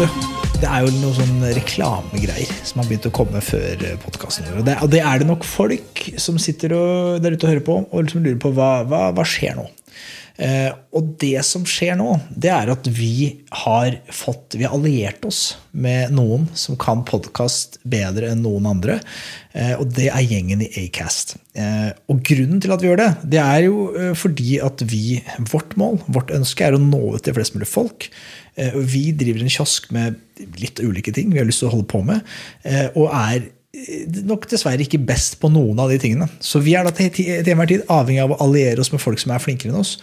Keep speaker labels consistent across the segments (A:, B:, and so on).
A: Du, det er jo noen sånne reklamegreier som har begynt å komme før podkasten vår. Og det, og det er det nok folk som sitter og, der ute og hører på og liksom lurer på hva, hva, hva skjer nå. Eh, og det som skjer nå, det er at vi har fått Vi har alliert oss med noen som kan podkast bedre enn noen andre. Eh, og det er gjengen i Acast. Eh, og grunnen til at vi gjør det, det er jo fordi at vi Vårt mål, vårt ønske, er å nå ut til flest mulig folk. Vi driver en kiosk med litt ulike ting vi har lyst til å holde på med, og er nok dessverre ikke best på noen av de tingene. Så vi er da til til enhver tid avhengig av å alliere oss med folk som er flinkere enn oss.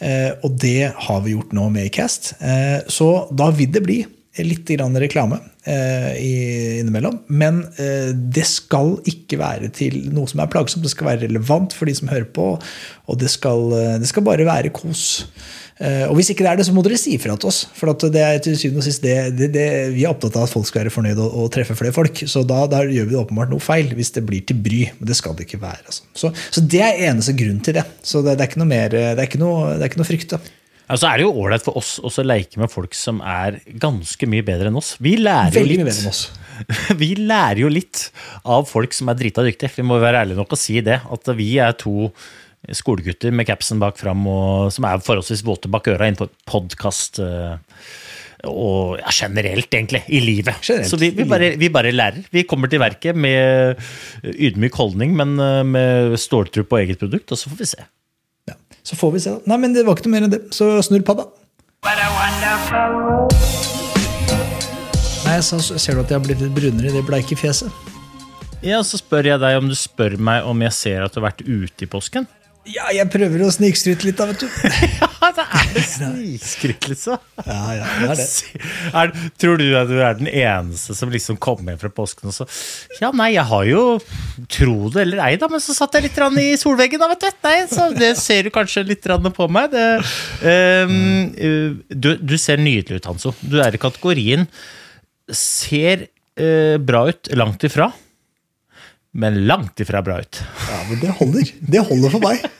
A: Eh, Og det har vi gjort nå med Acast. Eh, Så da vil det bli litt grann reklame eh, innimellom. Men eh, det skal ikke være til noe som er plagsomt. Det skal være relevant for de som hører på, og det skal, eh, det skal bare være kos. Eh, Og hvis ikke det er det, så må dere si ifra til oss. For at det er til syvende og sist det, det, det, vi er opptatt av at folk skal være fornøyd og, og treffe flere folk. Så da, da gjør vi det åpenbart noe feil hvis det blir til bry. Men det skal det ikke være. Altså. Så, så det er eneste grunn til det. Så det, det er ikke noe mer, det er ikke noe, det er ikke noe frykt. da.
B: Altså er det jo ålreit for oss å leke med folk som er ganske mye bedre enn oss. Vi lærer jo
A: Veldig
B: litt.
A: enn oss.
B: Vi lærer jo litt av folk som er drita dyktige. Vi må være ærlige nok å si det. At vi er to skolegutter med capsen bak fram og, som er forholdsvis våte bak øra innenfor podkast. Og ja, generelt, egentlig, i livet.
A: Generelt,
B: Så vi, vi, bare, vi bare lærer. Vi kommer til verket med ydmyk holdning, men eh, med ståltro på eget produkt, og så får vi se.
A: Ja. Så får vi se. da. Nei, men det var ikke noe mer enn det. Så snurr padda. Nei, så ser du at jeg har blitt litt brunere i det bleike fjeset.
B: Ja, Så spør jeg deg om du spør meg om jeg ser at du har vært ute i påsken.
A: Ja, jeg prøver å snikskryte litt, da, vet du.
B: Ja, det er det liksom.
A: Ja, ja, det er det.
B: Er, tror du at du er den eneste som liksom kom hjem fra påsken og så Ja, nei, jeg har jo Tro det eller ei, da, men så satt jeg litt i solveggen, da, vet du. Nei, så det ser du kanskje litt på meg. Det, uh, du, du ser nydelig ut, Hanso. Du er i kategorien ser uh, bra ut langt ifra, men langt ifra bra ut.
A: Ja, men det holder. Det holder for meg.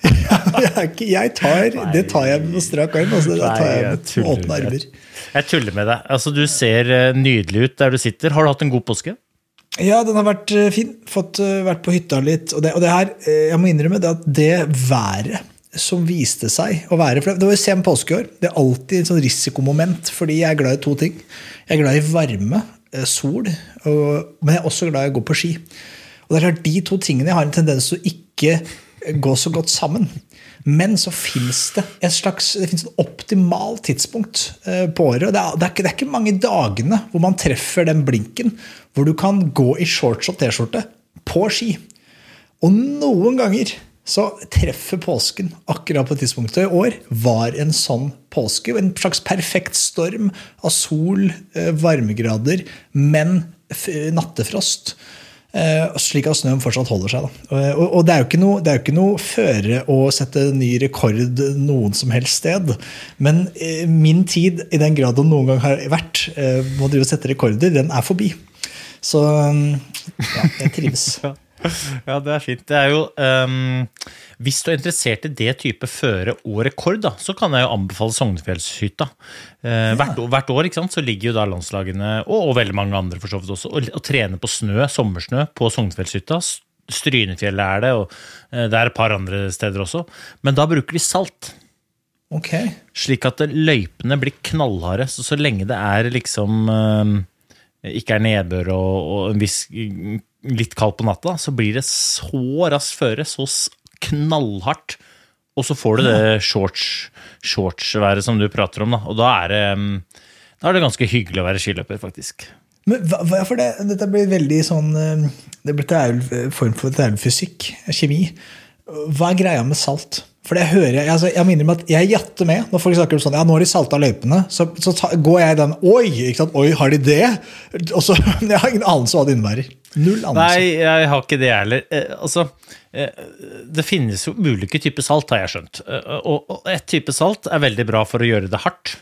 A: Jeg, jeg tar, det tar jeg med strak arm. Altså, det tar jeg med åpne armer.
B: Jeg tuller med deg. Altså, Du ser eh, nydelig ut der du sitter. Har du hatt en god påske?
A: Ja, den har vært eh, fin. Fått eh, vært på hytta litt. Og det, og det her, jeg må innrømme det at det været som viste seg å være For det var sen påske i år. Det er alltid et sånn risikomoment, fordi jeg er glad i to ting. Jeg er glad i varme, sol, og, men jeg er også glad i å gå på ski. Og det er klart, De to tingene har en tendens til å ikke gå så godt sammen. Men så fins det et slags det et optimalt tidspunkt eh, på året. det er, det, er ikke, det er ikke mange dagene hvor man treffer den blinken hvor du kan gå i shorts og T-skjorte på ski. Og noen ganger så treffer påsken akkurat på tidspunktet. I år var en sånn påske. En slags perfekt storm av sol, eh, varmegrader, men nattefrost. Eh, slik at snøen fortsatt holder seg. Da. Og, og, det er jo ikke noe, det noe føre å sette ny rekord noen som helst sted. Men eh, min tid, i den grad den noen gang har vært, eh, må drive og sette rekorder, den er forbi. Så um, ja, jeg trives.
B: Ja, det er fint. Det er jo um, Hvis du er interessert i det type føre og rekord, da, så kan jeg jo anbefale Sognefjellshytta. Eh, hvert, år- hvert år ikke sant, så ligger jo da landslagene, og, og veldig mange andre for så vidt også, og, og trener på snø, sommersnø, på Sognefjellshytta. Strynefjellet er det, og uh, det er et par andre steder også. Men da bruker de salt.
A: Ok.
B: Slik at løypene blir knallharde. Så så lenge det er liksom uh, ikke er nedbør og, og en viss litt kaldt på natta, så blir det så raskt føre, så knallhardt. Og så får du det shorts, shortsværet som du prater om, da. Og da er det, mm, da er det ganske hyggelig å være skiløper, faktisk.
A: Men hva, for det, dette blir veldig sånn eh, Det blir en form for det er jo fysikk, kjemi. Hva er greia med salt? For det hører jeg, altså, jeg minner meg at jeg jatter med når folk snakker om sånn, ja, nå har de salta løypene. Så, så ta, går jeg den Oi, ikke sant? Oi, har de det? Og så, Jeg har ingen anelse hva det innebærer. Null anelse.
B: Nei, jeg har ikke det heller. Eh, altså, eh, det finnes jo ulike typer salt, har jeg skjønt. Eh, og, og et type salt er veldig bra for å gjøre det hardt.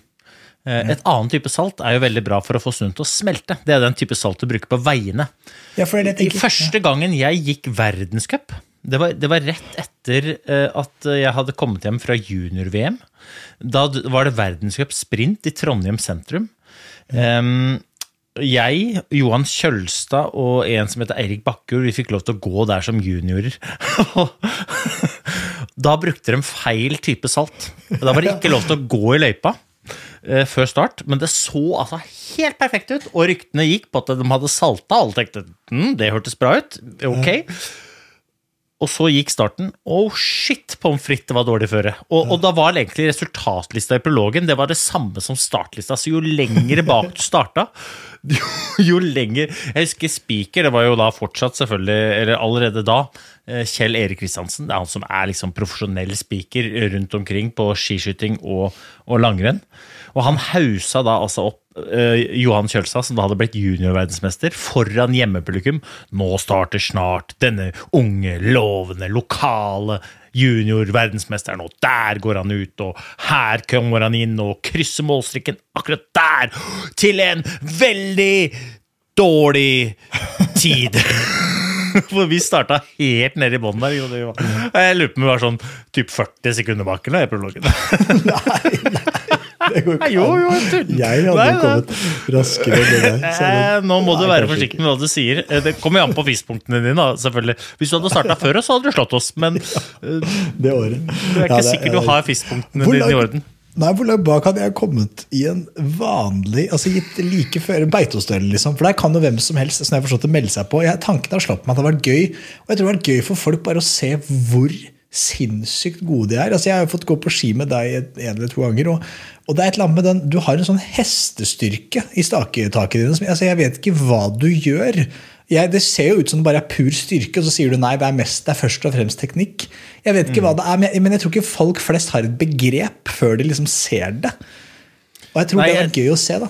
B: Eh, et annet type salt er jo veldig bra for å få snøen til å smelte. Det er den type salt du bruker på veiene.
A: Ja,
B: I første gangen jeg gikk verdenscup, det var, det var rett etter eh, at jeg hadde kommet hjem fra junior-VM. Da var det verdenscup sprint i Trondheim sentrum. Em, jeg, Johan Kjølstad og en som heter Eirik Bakkjord, vi fikk lov til å gå der som juniorer. da brukte de feil type salt. Da var det ikke lov til å gå i løypa eh, før start, men det så altså helt perfekt ut. Og ryktene gikk på at de hadde salta. Alle tenkte hm, det hørtes bra ut. Ok. Og så gikk starten. Oh shit, pommes frites var dårlig føre. Og, og da var egentlig resultatlista i prologen det var det samme som startlista. Så jo lenger bak du starta, jo, jo lenger Jeg husker Spiker, det var jo da fortsatt selvfølgelig, eller allerede da, eh, Kjell Erik Kristiansen. Det er han som er liksom profesjonell spiker rundt omkring på skiskyting og, og langrenn. Og han hausa da altså opp eh, Johan Kjølstad, som da hadde blitt juniorverdensmester, foran hjemmepublikum. Nå starter snart denne unge, lovende, lokale juniorverdensmesteren, og der går han ut, og her kommer han inn og krysser målstrikken akkurat der, til en veldig dårlig tid. For vi starta helt nede i bånn der. Jeg lurer på om vi var sånn typ 40 sekunder bak eller, prologen.
A: Det går ikke an.
B: jo, jo.
A: Jeg hadde
B: Nei,
A: kommet raskere enn det-
B: Eh, nå må du være forsiktig med hva du sier. Eh, Det kommer jo an på fiskpunktene dine. selvfølgelig. Hvis du hadde starta før oss, hadde du slått oss. Men eh,
A: Det året.
B: du er ikke sikker du har fiskpunktene dine i orden.
A: Nei, Hvor langt bak hadde jeg kommet i en vanlig altså gitt like før en beitostøle? Liksom? For der kan jo hvem som helst som jeg har forstått, det melde seg på. Jeg, tanken har slått meg at det har vært gøy. Og jeg tror det har vært gøy for folk bare å se hvor sinnssykt gode de er. Altså, jeg har fått gå på ski med deg en eller to ganger. Og, og det er et eller annet med den, Du har en sånn hestestyrke i staketaket dine. Altså, jeg vet ikke hva du gjør. Jeg, det ser jo ut som det bare er pur styrke, og så sier du nei, det er, mest, det er først og fremst teknikk. Jeg vet ikke hva det er, men jeg, men jeg tror ikke folk flest har et begrep før de liksom ser det. Og jeg tror
B: Nei,
A: det er gøy å se da,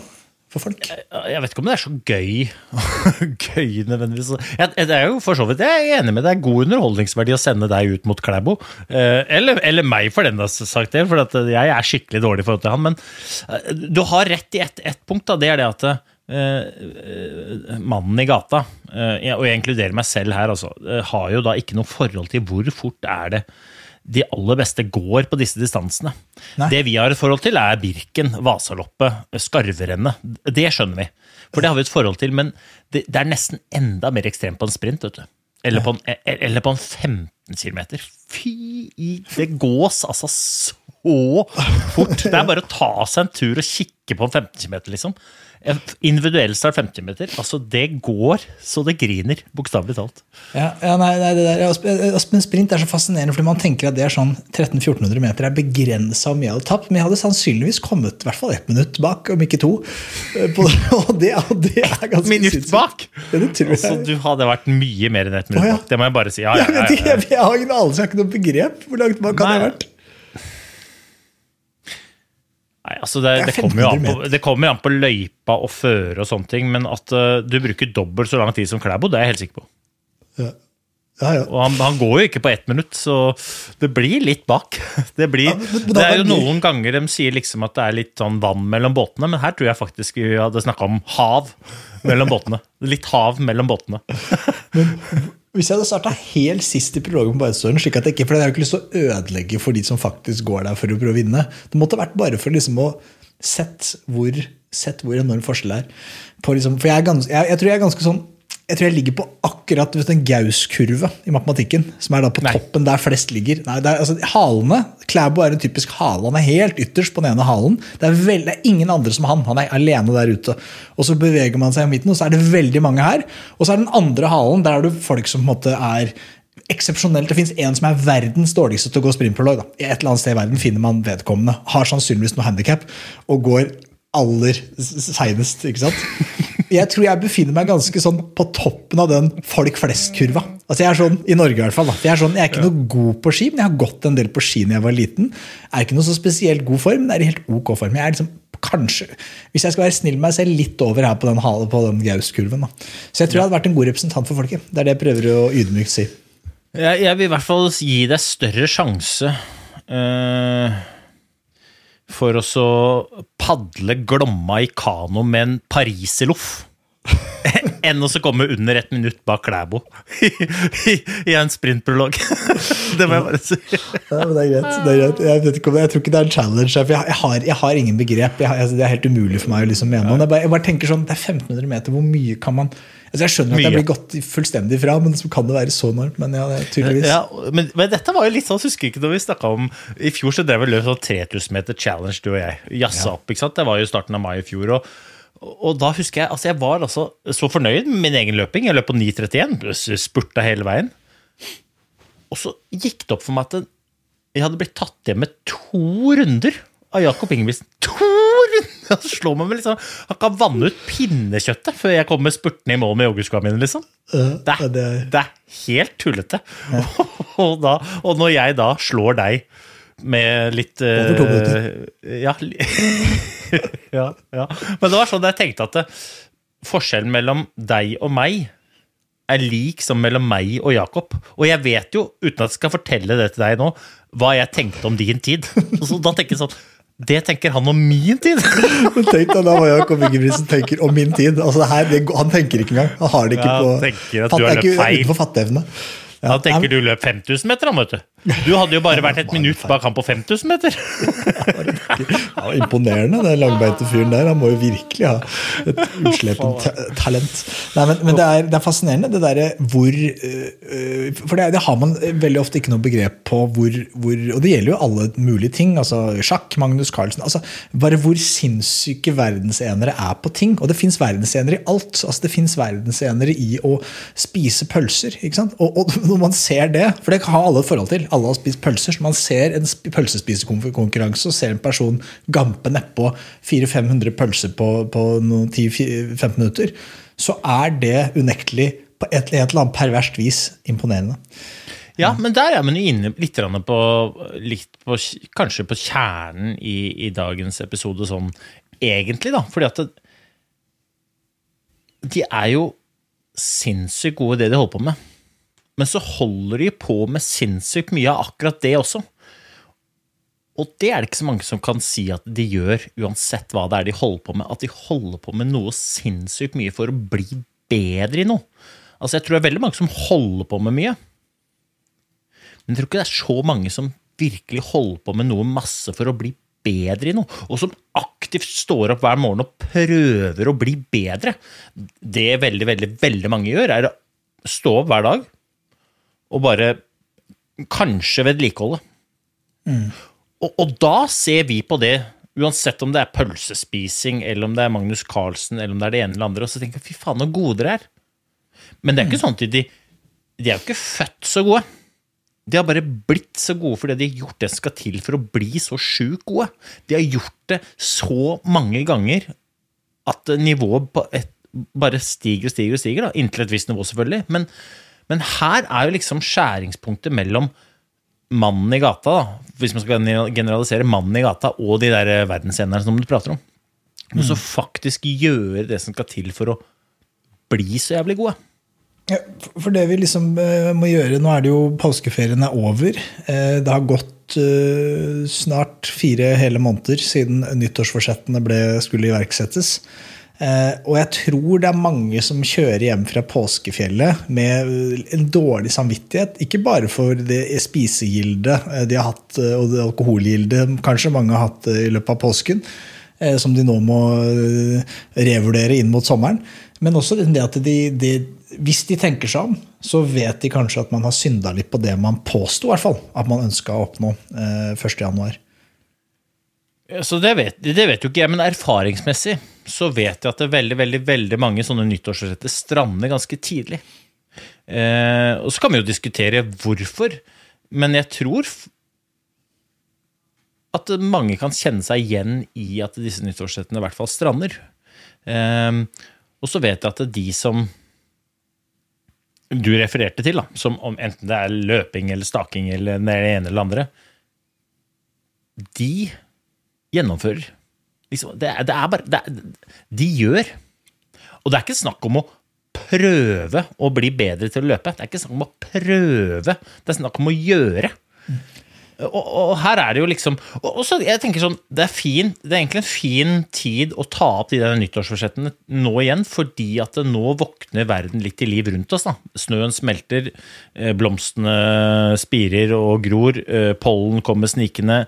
A: for folk.
B: Jeg vet ikke om det er så gøy. gøy nødvendigvis. Jeg, jeg er jo for så vidt jeg er enig med. Det er god underholdningsverdi å sende deg ut mot Klæbo. Eh, eller, eller meg, for den sagt del, For at jeg er skikkelig dårlig i forhold til han. Men eh, du har rett i ett et punkt. Da, det er det at eh, mannen i gata, og jeg inkluderer meg selv her, altså, har jo da ikke noe forhold til hvor fort er det de aller beste går på disse distansene.
A: Nei.
B: Det vi har et forhold til, er Birken, Vasaloppet, Skarverennet. Det skjønner vi. For det har vi et forhold til, men det, det er nesten enda mer ekstremt på en sprint. vet du. Eller på en, e- eller på en 15 km. Fy i Det gås altså så fort. Det er bare å ta seg en tur og kikke på en 15 km, liksom. En Individuell start 50-meter, Altså, det går så det griner, bokstavelig talt.
A: Ja, ja nei, nei, det der, ja, sp- eh, Men sprint er så fascinerende, fordi man tenker at det er sånn 1300-1400 meter er begrensa mye hadde tapt. Men jeg hadde sannsynligvis kommet i hvert fall ett minutt bak, om ikke to. eh, På, og, det, og det er ganske
B: Minutt
A: synssykt.
B: bak!
A: Ja, det tror jeg.
B: Altså, du hadde vært mye mer enn ett minutt
A: ja.
B: bak. Det må jeg bare si. Ja, ja,
A: jeg,
B: ja, ja,
A: jeg, jeg har ingen anelse, jeg har ikke noe begrep. Hvor langt bak kan det ha vært?
B: Nei, altså det,
A: Det
B: det, kommer på, det kommer an på løypa og føre og sånne ting, men at uh, du bruker dobbelt så lang tid som Klæbo, det er jeg helt sikker på.
A: Ja. Ja, ja.
B: Og han, han går jo ikke på ett minutt, så det blir litt bak. Det, blir,
A: men- men da
B: det er jo noen ganger de sier liksom at det er litt sånn vann mellom båtene, men her tror jeg faktisk vi hadde snakka om hav mellom båtene. Litt hav mellom båtene.
A: Hvis jeg hadde starta helt sist i prologen på Beitostølen, slik at jeg ikke, for jeg har ikke lyst til å ødelegge for de som faktisk går der for å prøve å vinne Det måtte vært bare for liksom å sett hvor, sett hvor enorm forskjell er. Liksom, for jeg, er gans, jeg, jeg tror jeg er ganske sånn jeg tror jeg ligger på akkurat vet, en Gauss-kurve i matematikken. Som er da på
B: Nei.
A: toppen der flest ligger. Nei, det er, altså, halene, Klæbo er en typisk hale. Han er helt ytterst på den ene halen. Det er, veld, det er ingen andre som han. Han er alene der ute. Og så beveger man seg i midten, og så er det veldig mange her. Og så er den andre halen, der er det folk som på en måte er eksepsjonelt. Det fins en som er verdens dårligste til å gå sprintprolog. I Et eller annet sted i verden finner man vedkommende. Har sannsynligvis noe handikap og går aller seinest. ikke sant? Jeg tror jeg befinner meg ganske sånn på toppen av den folk flest-kurva. Altså Jeg er sånn, I Norge i hvert fall. da. Jeg er, sånn, jeg er ikke noe god på ski, men jeg har gått en del på ski da jeg var liten. Jeg er ikke noe så spesielt god form, men det er i helt ok form. Jeg er liksom kanskje, Hvis jeg skal være snill med meg selv, litt over her på den, på den Gaus-kurven. Så jeg tror jeg hadde vært en god representant for folket. Det er det jeg prøver å ydmykt si.
B: Jeg, jeg vil i hvert fall gi deg større sjanse eh, for å padle Glomma i kano med en pariserloff. Enn å komme under ett minutt bak Klæbo i, i, i en sprintprolog. Det må jeg bare si.
A: Ja, men det er greit. Det er greit. Jeg, vet ikke om, jeg tror ikke det er en challenge. her, For jeg, jeg, har, jeg har ingen begrep. Jeg, altså, det er helt umulig for meg å liksom mene noe. Jeg, bare- tenker sånn, Det er 1500 meter. Hvor mye kan man altså Jeg skjønner at jeg blir gått fullstendig fra, men så kan det være så enormt. Men ja, tydeligvis.
B: Ja, men, men dette var jo litt sånn, husker ikke når vi snakket om I fjor så drev vi løp sånn 3000 meter challenge, du og jeg. Jazza opp, ikke sant? Det var jo starten av mai i fjor. og og da husker jeg, altså jeg var altså så fornøyd med min egen løping. Jeg løp på 9,31, spurta hele veien. Og så gikk det opp for meg at jeg hadde blitt tatt igjen med to runder av Jakob Ingebrigtsen. To runder! Han slår meg med liksom Han kan vanne ut pinnekjøttet før jeg kommer spurtende i mål med joggeskoa mine, liksom. Det
A: det er-
B: helt tullete. Og, da, og når jeg da slår deg med litt eh,
A: Over to minutter.
B: Ja, li- ja, ja. Men det var sånn jeg tenkte at det, forskjellen mellom deg og meg er lik som mellom meg og Jakob. Og jeg vet jo, uten at jeg skal fortelle det til deg nå, hva jeg tenkte om din tid. Så da tenker jeg sånn Det tenker han om min tid!
A: Men Tenk deg da hva Jakob Ingebrigtsen tenker om min tid. Altså det her, det, han tenker ikke engang. Han har det ikke
B: Ja,
A: på fatt- ikke. Utenfor fatteevne.
B: Han tenker du løp 5000 meter, han, vet du. Du hadde jo bare vært et minutt bak han på 5000 meter.
A: Ja, imponerende, den langbeinte fyren der. Han må jo virkelig ha et uslepent talent. Nei, men, men det, er, det er fascinerende, det derre hvor øh, øh, For det, det har man veldig ofte ikke noe begrep på hvor, hvor Og det gjelder jo alle mulige ting. altså Sjakk, Magnus Carlsen altså Bare hvor sinnssyke verdensenere er på ting. Og det fins verdensenere i alt. altså Det fins verdensenere i å spise pølser. ikke sant? Og, og når man ser det, for det har alle et forhold til, alle har spist pølser, så man ser en pølsespisekonkurranse og ser en person gampe nedpå 400-500 pølser på, på 10-15 minutter, så er det unektelig på et, eller annet perverst vis imponerende.
B: Ja, men der er man jo inne litt på, litt på Kanskje på kjernen i, i dagens episode, sånn egentlig, da. Fordi at det, de er jo sinnssykt gode i det de holder på med. Men så holder de på med sinnssykt mye av akkurat det også. Og det er det ikke så mange som kan si at de gjør, uansett hva det er de holder på med. At de holder på med noe sinnssykt mye for å bli bedre i noe. Altså, jeg tror det er veldig mange som holder på med mye. Men jeg tror ikke det er så mange som virkelig holder på med noe masse for å bli bedre i noe, og som aktivt står opp hver morgen og prøver å bli bedre. Det veldig, veldig, veldig mange gjør, er å stå opp hver dag og bare kanskje vedlikeholde. Og, og da ser vi på det, uansett om det er pølsespising, eller om det er Magnus Carlsen, eller om det er det ene eller andre, og så tenker vi fy faen, så gode dere er. Men det er ikke sånn at de, de er jo ikke født så gode. De har bare blitt så gode fordi de har gjort det som skal til for å bli så sjukt gode. De har gjort det så mange ganger at nivået bare stiger og stiger og stiger, da, inntil et visst nivå, selvfølgelig. Men, men her er jo liksom skjæringspunktet mellom mannen i gata, da, hvis man skal generalisere mannen i gata, og de der verdensscenerne som du prater om. Men så faktisk gjøre det som skal til for å bli så jævlig gode.
A: Ja, for det vi liksom eh, må gjøre Nå er det jo påskeferien er over. Eh, det har gått eh, snart fire hele måneder siden nyttårsforsettene ble, skulle iverksettes. Eh, og jeg tror det er mange som kjører hjem fra påskefjellet med en dårlig samvittighet. Ikke bare for det spisegildet eh, de har hatt, eh, og det alkoholgildet kanskje mange har hatt i løpet av påsken, som de nå må revurdere inn mot sommeren. Men også det at de, de, hvis de tenker seg om, så vet de kanskje at man har synda litt på det man påsto at man ønska å oppnå eh, 1.1.
B: Så det vet, det vet jo ikke jeg, men erfaringsmessig så vet jeg at det er veldig veldig, veldig mange sånne nyttårsforsetter strander ganske tidlig. Eh, og så kan vi jo diskutere hvorfor, men jeg tror at mange kan kjenne seg igjen i at disse nyttårsforsettene i hvert fall strander. Eh, og så vet jeg at de som du refererte til, da, som om enten det er løping eller staking eller det ene eller det andre, de gjennomfører. Liksom, det, det er bare det De gjør. Og det er ikke snakk om å prøve å bli bedre til å løpe. Det er ikke snakk om å prøve, det er snakk om å gjøre. Og, og her er det jo liksom og, så jeg tenker sånn, det er, fin, det er egentlig en fin tid å ta opp de der nyttårsforsettene nå igjen, fordi at det nå våkner verden litt i liv rundt oss. da. Snøen smelter, eh, blomstene spirer og gror, eh, pollen kommer snikende.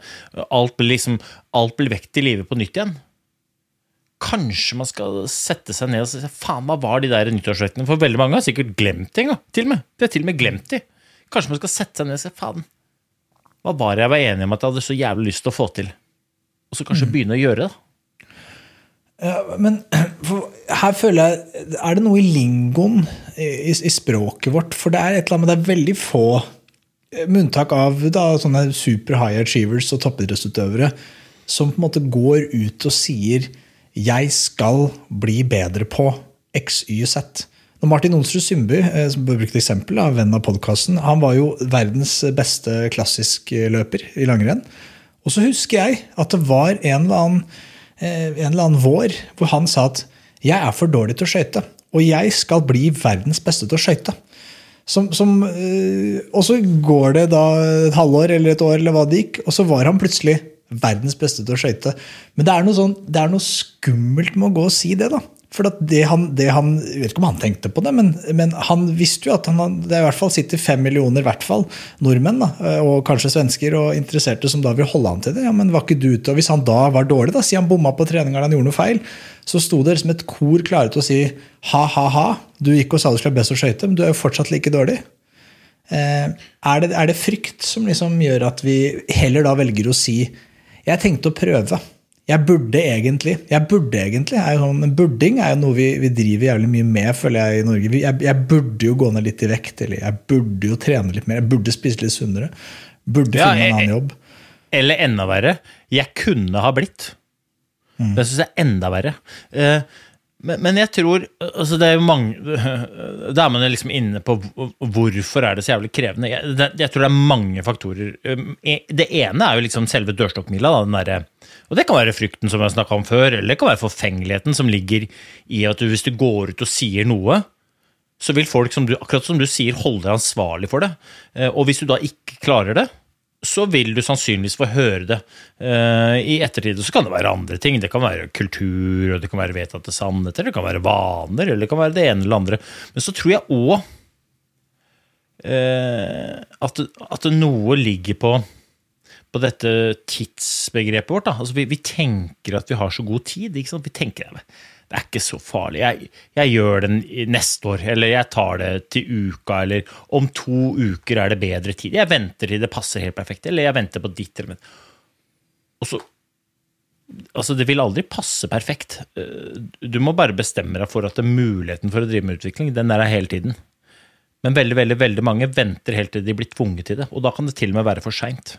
B: Alt blir liksom, alt blir vekt i live på nytt igjen. Kanskje man skal sette seg ned og si faen, hva var de der nyttårsforsettene? For veldig mange har sikkert glemt det da. Til og med. De har til og med glemt de. Kanskje man skal sette seg ned og si faen, hva var det jeg var enig om at jeg hadde så jævlig lyst til å få til? Og så kanskje begynne å gjøre det.
A: Ja, men her føler jeg Er det noe i lingoen i, i språket vårt? For det er et eller annet med det er veldig få, eh, med unntak av da, sånne super high achievers og toppidrettsutøvere, som på en måte går ut og sier 'jeg skal bli bedre på x, y, z'. Når Martin Onsrud Sundby, eh, som brukte brukt eksempel av venn av podkasten, han var jo verdens beste klassiskløper i langrenn. Og så husker jeg at det var en eller annen, eh, en eller annen vår hvor han sa at 'jeg er for dårlig til å skøyte', og jeg skal bli verdens beste til å skøyte'. Som, som, eh, og så går det da et halvår eller et år, eller hva det gikk, og så var han plutselig verdens beste til å skøyte. Men det er, sånn, det er noe skummelt med å gå og si det. da. For det han, det han, Jeg vet ikke om han tenkte på det, men, men han visste jo at han, det i hvert fall sitter fem millioner hvert fall, nordmenn da, og kanskje svensker og interesserte som da vil holde han til det. Ja, men var ikke du ute? Og Hvis han da var dårlig, da, si han bomma på treninga eller han gjorde noe feil, så sto det liksom et kor klare til å si ha-ha-ha, du gikk og sa du skulle være best å skøyte, men du er jo fortsatt like dårlig. Eh, er, det, er det frykt som liksom gjør at vi heller da velger å si jeg tenkte å prøve. Jeg burde egentlig. Jeg burde egentlig, er sånn, Burding er jo noe vi, vi driver jævlig mye med føler jeg i Norge. Jeg, jeg burde jo gå ned litt i vekt, eller jeg burde jo trene litt mer. Jeg burde spise litt sunnere. Burde
B: Ja,
A: finne en annen jobb.
B: Eller enda verre, jeg kunne ha blitt. Det syns jeg er enda verre. Eh, Men, men jeg tror altså det er jo mange, Da er man jo liksom inne på hvorfor er det så jævlig krevende. Jeg, det, jeg tror det er mange faktorer. Um, e- Det ene er jo liksom selve dørstokkmila. Den derre- og det kan være frykten som jeg har snakka om før, eller det kan være forfengeligheten som ligger i at du, hvis du går ut og sier noe, så vil folk, som du, akkurat som du sier, holde deg ansvarlig for det. Eh, Og hvis du da ikke klarer det, så vil du sannsynligvis få høre det eh, i ettertid. Og så kan det være andre ting. Det kan være kultur, og det kan være vedtatte sannheter, det kan være vaner, eller det kan være det ene eller andre. Men så tror jeg òg eh, at, at noe ligger på på dette tidsbegrepet vårt. Altså, vi, vi tenker at vi har så god tid. Vi tenker det er ikke så farlig. Jeg, jeg gjør den neste år, eller jeg tar det til uka, eller om to uker er det bedre tid. Jeg venter til det passer helt perfekt, eller jeg venter på ditt eller. Og så Altså, det vil aldri passe perfekt. Eh, Du må bare bestemme deg for at muligheten for å drive med utvikling, den er der hele tiden. Men veldig, veldig, veldig mange venter helt til de blir tvunget til det, og da kan det til og med være for seint.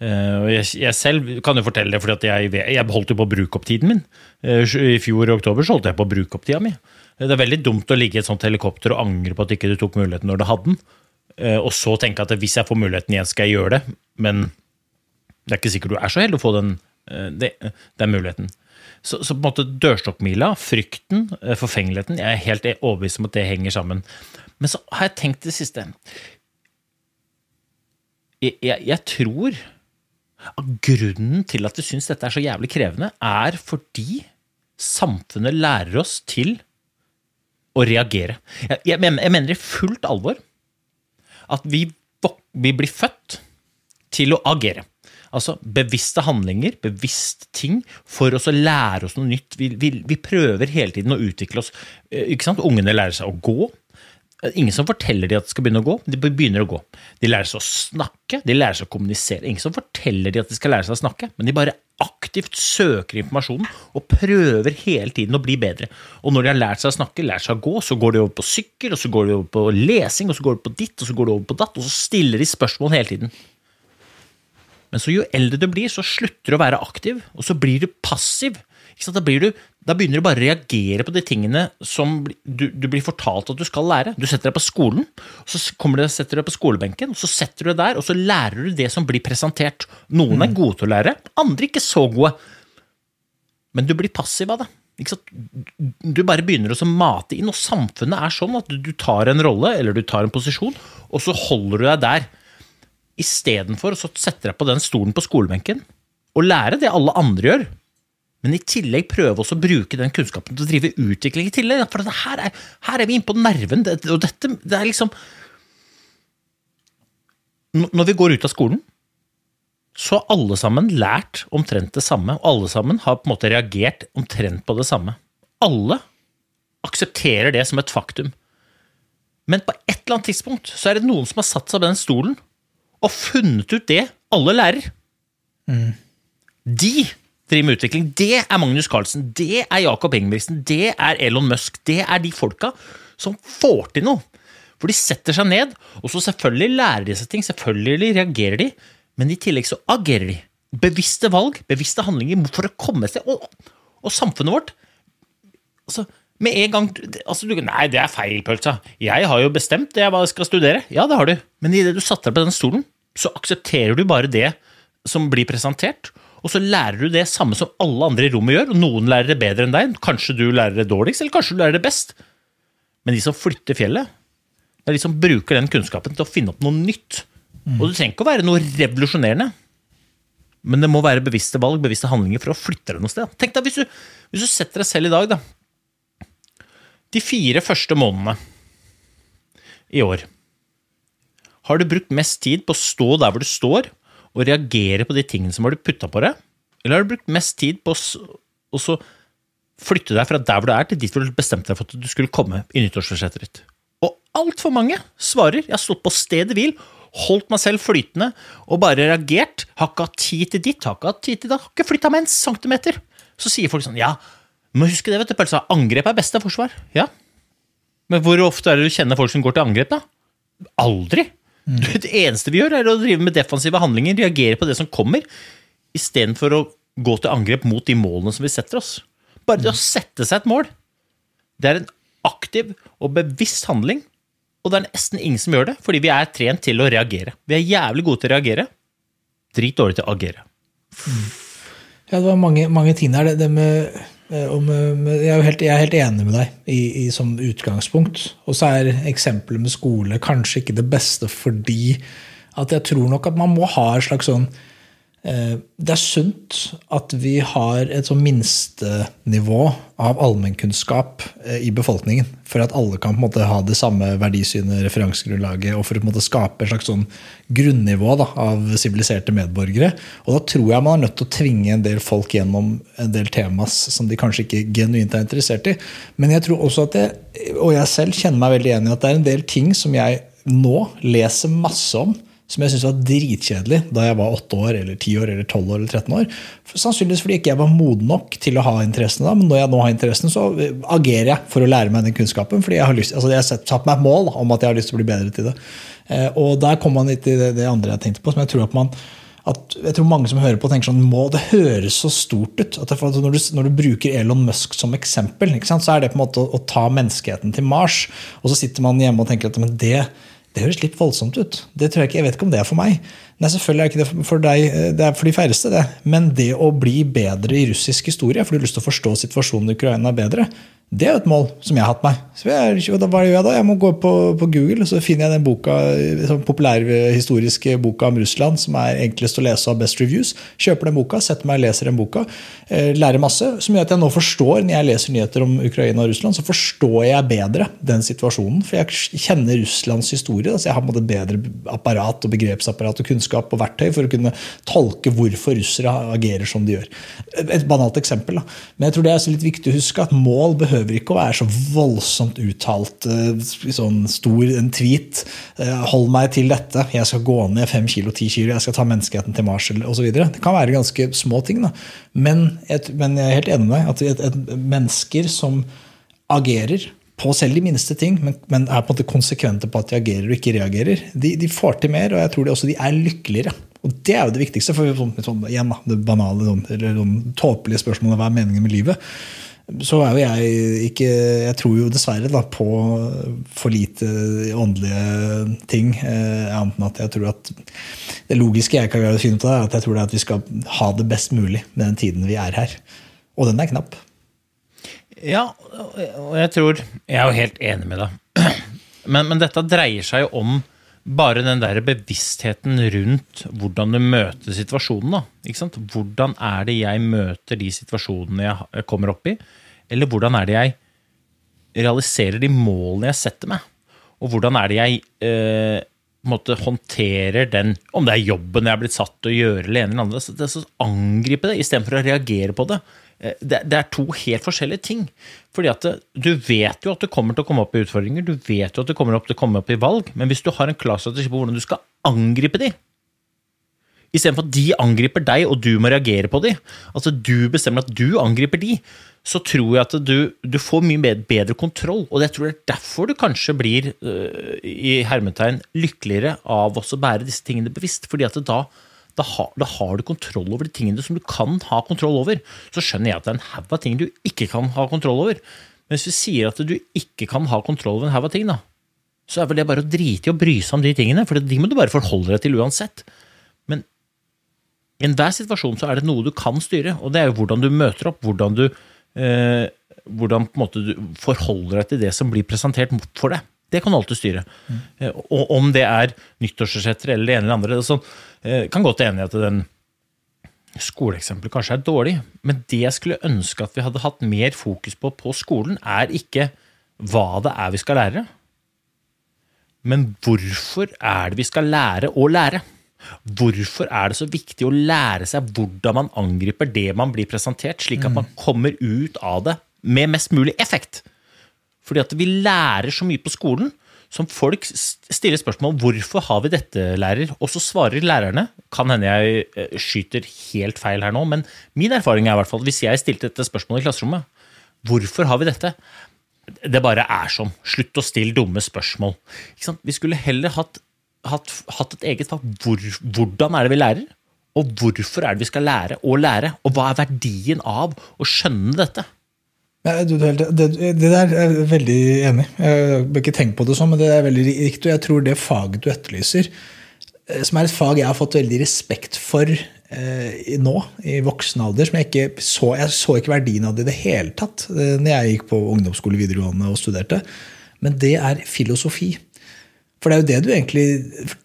B: Uh, jeg, jeg selv kan jo fortelle det, fordi jeg, jeg holdt jo på å bruke opp tiden min. Uh, I fjor i oktober så holdt jeg på å bruke opp tida mi. Uh, det er veldig dumt å ligge i et sånt helikopter og angre på at ikke du tok muligheten når du hadde den. Og så tenke at hvis jeg får muligheten igjen, skal jeg gjøre det. Men det er ikke sikkert du er så heldig å få den, det, den muligheten. Så, så på en måte dørstokkmila, frykten, eh, forfengeligheten Jeg er helt overbevist om at det henger sammen. Men så har jeg tenkt det siste Jeg, jeg, tror grunnen til at vi syns dette er så jævlig krevende, er fordi samfunnet lærer oss til å reagere. Jeg, jeg, jeg mener i fullt alvor at vi, vi blir født til å agere. Altså bevisste handlinger, bevisst ting, for oss å lære oss noe nytt. Vi, vi, vi prøver hele tiden å utvikle oss. Eh? Ungene lærer seg å gå. Eh, Ingen som forteller dem at de skal begynne å gå, de begynner å gå. De lærer seg å snakke, de lærer seg å kommunisere. Ingen som forteller dem at de skal lære seg å snakke, men de bare aktivt søker informasjonen og prøver hele tiden å bli bedre. Og når de har lært seg å snakke, lært seg å gå, så går de over på sykkel, og så går de over på lesing, og så går de på ditt, og så går de over på datt, og så stiller de spørsmål hele tiden. Men så jo eldre du blir, så slutter du å være aktiv, og så blir du passiv. Ikke sant? Da, blir du, da begynner du bare å reagere på de tingene som du, du blir fortalt at du skal lære. Du setter deg på skolen, så kommer du, setter du deg på skolebenken, så setter du deg der, og så lærer du det som blir presentert. Noen er gode til å lære, andre ikke så gode. Men du blir passiv av det. Du bare begynner å mate inn, og samfunnet er sånn at du, du tar en rolle, eller du tar en posisjon, og så holder du deg der istedenfor å sette deg på den stolen på skolebenken og lære det alle andre gjør, men i tillegg prøve også å bruke den kunnskapen til å drive utvikling i tillegg. For det her, er, her er vi inne på nerven, og dette det er liksom Når vi går ut av skolen, så har alle sammen lært omtrent det samme, og alle sammen har på en måte reagert omtrent på det samme. Alle aksepterer det som et faktum. Men på et eller annet tidspunkt så er det noen som har satt seg på den stolen og funnet ut det alle lærer. De driver med utvikling. Det er Magnus Carlsen, det er Jakob Ingebrigtsen, det er Elon Musk. Det er de folka som får til noe. For de setter seg ned, og så selvfølgelig lærer de seg ting, selvfølgelig reagerer de, men i tillegg så agerer de. Bevisste valg, bevisste handlinger for å komme seg Og, og samfunnet vårt altså, med en gang altså, du, Nei, det er feil, pølsa. Jeg har jo bestemt det jeg skal studere. Ja, det har du. Men idet du satte deg på den stolen, så aksepterer du bare det som blir presentert. Og så lærer du det samme som alle andre i rommet gjør. og Noen lærer det bedre enn deg. Kanskje du lærer det dårligst, eller kanskje du lærer det best. Men de som flytter fjellet, det er de som bruker den kunnskapen til å finne opp noe nytt. Og det trenger ikke å være noe revolusjonerende. Men det må være bevisste valg, bevisste handlinger for å flytte deg noe sted. Tenk deg hvis du, hvis du setter deg selv i dag, da. De fire første månedene i år. Har du brukt mest tid på å stå der hvor du står, og reagere på de tingene som har du putta på deg? Eller har du brukt mest tid på å så flytte deg fra der hvor du er, til dit hvor du bestemte deg for at du skulle komme i nyttårsforsettet ditt? Og altfor mange svarer 'jeg har stått på stedet hvil', holdt meg selv flytende og bare reagert. Har ikke hatt tid til ditt, har ikke hatt tid til det, har ikke flytta meg en centimeter. Så sier folk sånn 'ja, men husk det, vet du, Pølsa, angrep er beste forsvar'. Ja, men hvor ofte er det du kjenner folk som går til angrep, da? Aldri. Det eneste vi gjør, er å drive med defensive handlinger, reagere på det som kommer, istedenfor å gå til angrep mot de målene som vi setter oss. Bare det å sette seg et mål, det er en aktiv og bevisst handling, og det er nesten ingen som gjør det, fordi vi er trent til å reagere. Vi er jævlig gode til å reagere, drit dårlig til å agere.
A: Ja, det var mange, mange ting der. Det, det med, med, jeg, er helt, jeg er helt enig med deg i, i som utgangspunkt. Og så er eksempelet med skole kanskje ikke det beste fordi at jeg tror nok at man må ha et slags sånn eh, Det er sunt at vi har et sånn minstenivå av allmennkunnskap eh, i befolkningen. For at alle kan på en måte ha det samme verdisynet, referansegrunnlaget, og for å på en måte skape et slags sånn grunnivå da, av siviliserte medborgere. Og da tror jeg man er nødt til å tvinge en del folk gjennom en del temas som de kanskje ikke genuint er interessert i. Men jeg tror også at jeg, og jeg selv kjenner meg veldig enig i at det er en del ting som jeg nå leser masse om som jeg syntes var dritkjedelig da jeg var åtte år, eller ti år, eller tolv år, eller 13 år. Sannsynligvis fordi ikke jeg var moden nok til å ha interessene da, men når jeg nå har interessen, så agerer jeg for å lære meg den kunnskapen. fordi jeg har lyst, altså jeg har satt meg et mål om at jeg har lyst til å bli bedre til det. Eh, og der kom man litt til det, andre jeg tenkte på, som jeg tror at man at jeg tror mange som hører på tenker sånn, må, Det høres så stort ut. at når, du, når du bruker Elon Musk som eksempel, så er det på en måte å, å ta menneskeheten til Mars. Og så sitter man hjemme og tenker at men det, det høres litt voldsomt ut. Det tror Jeg ikke, jeg vet ikke om det er for meg. Nei, selvfølgelig er ikke det for deg, eh, det er for de færreste, det. Men det å bli bedre i russisk historie, for du har lyst til å forstå situasjonen i Ukraina bedre, det er jo et mål som jeg har hatt meg. Så jeg, hva gjør jeg da? Jeg må gå på, på Google, så finner jeg den boka, sånn populærhistoriske boka om Russland som er enklest å lese av Best Reviews. Kjøper den boka, setter meg og leser den boka. Eh, lærer masse, som gjør at jeg nå forstår, når jeg leser nyheter om Ukraina og Russland, så forstår jeg bedre den situasjonen. For jeg kjenner Russlands historie, så jeg har et bedre apparat og begrepsapparat og kunnskap og verktøy for å kunne tolke hvorfor russere agerer som de gjør. Et banalt eksempel. Da. Men jeg tror det er litt viktig å huske at mål behøver behøver ikke å være så voldsomt uttalt eh, sånn stor en tweet. Eh, hold meg til dette. Jeg skal gå ned fem kilo, ti kilo. Jeg skal ta menneskeheten til Mars osv. Det kan være ganske små ting. Da. Men, et, men jeg er helt enig med deg at et, et, mennesker som agerer på selv de minste ting, men, men, er på en måte konsekvente på at de agerer og ikke reagerer, de, de får til mer, og jeg tror de også de er lykkeligere. Og Det er jo det viktigste. for sånn, igjen Det banale, sånn, eller sånn tåpelige spørsmålet hva er meningen med livet så er jo jeg ikke Jeg tror jo dessverre da på for lite åndelige ting. Eh, annet enn at jeg tror at det logiske jeg kan finne ut av, er at jeg tror det er at vi skal ha det best mulig med den tiden vi er her. Og den er knapp.
B: Ja, og jeg tror Jeg er jo helt enig med deg. Men, men dette dreier seg jo om bare den der bevisstheten rundt hvordan du møter situasjonen. Da. Hvordan er det jeg møter de situasjonene jeg kommer opp i? Eller hvordan er det jeg realiserer de målene jeg setter meg? Og hvordan er det jeg eh, måtte håndterer den, om det er jobben jeg er blitt satt til å gjøre, eller en eller annen, så, det, så angripe det istedenfor å reagere på det. Eh, det. det. er to helt forskjellige ting. Fordi at det, Du vet jo at det kommer til å komme opp i utfordringer, du vet jo at det kommer opp til å komme opp i valg, men hvis du har en klar strategi på hvordan du skal angripe de, istedenfor at de angriper deg og du må reagere på de, altså du bestemmer at du angriper de, så tror jeg at du, du får mye bedre kontroll. Og jeg tror det er derfor du kanskje blir uh, i hermetegn lykkeligere av å bære disse tingene bevisst. fordi at da, da, har, da, har du kontroll over de tingene som du kan ha kontroll over. Så skjønner jeg at det er en haug av ting du ikke kan ha kontroll over. Men hvis vi sier at du ikke kan ha kontroll over en haug av ting, da, så er vel det bare å drite i å bry seg om de tingene, for de må du bare forholde deg til uansett. I enhver situasjon så er det noe du kan styre, og det er jo hvordan du møter opp, hvordan du eh, hvordan du forholder deg til det som blir presentert for deg. Det kan du alltid styre. Mm. Eh, og om det er nyttårsforsetter eller det ene eller andre så eh, kan godt enig i at den skoleeksempelet kanskje er dårlig, men det jeg skulle ønske at vi hadde hatt mer fokus på på skolen, er ikke hva det er vi skal lære, men hvorfor er det vi skal lære å lære? Hvorfor er det så viktig å lære seg hvordan man angriper det man blir presentert, slik at man mm. kommer ut av det med mest mulig effekt? Fordi at vi lærer så mye på skolen som folk stiller spørsmål hvorfor har vi dette, lærer? Og så svarer lærerne. Kan hende jeg eh, skyter helt feil her nå, men min erfaring er i hvert fall hvis jeg stilte dette spørsmålet i klasserommet, hvorfor har vi dette? Det bare er sånn. Slutt å stille dumme spørsmål. Vi skulle heller hatt hatt, hatt et eget fag. Hvor, hvordan er det vi lærer? Og hvorfor er det vi skal lære å lære? Og hva er verdien av å skjønne dette?
A: Ja, det, det, det, der er jeg veldig enig. Jeg bør ikke tenke på det sånn, men det er veldig riktig. Og jeg tror det faget du etterlyser, eh, som er et fag jeg har fått veldig respekt for eh, nå, i voksen alder, som jeg ikke så, jeg så ikke verdien av det i det hele tatt eh, når jeg gikk på ungdomsskole videregående og studerte, men det er filosofi. For det er jo det du egentlig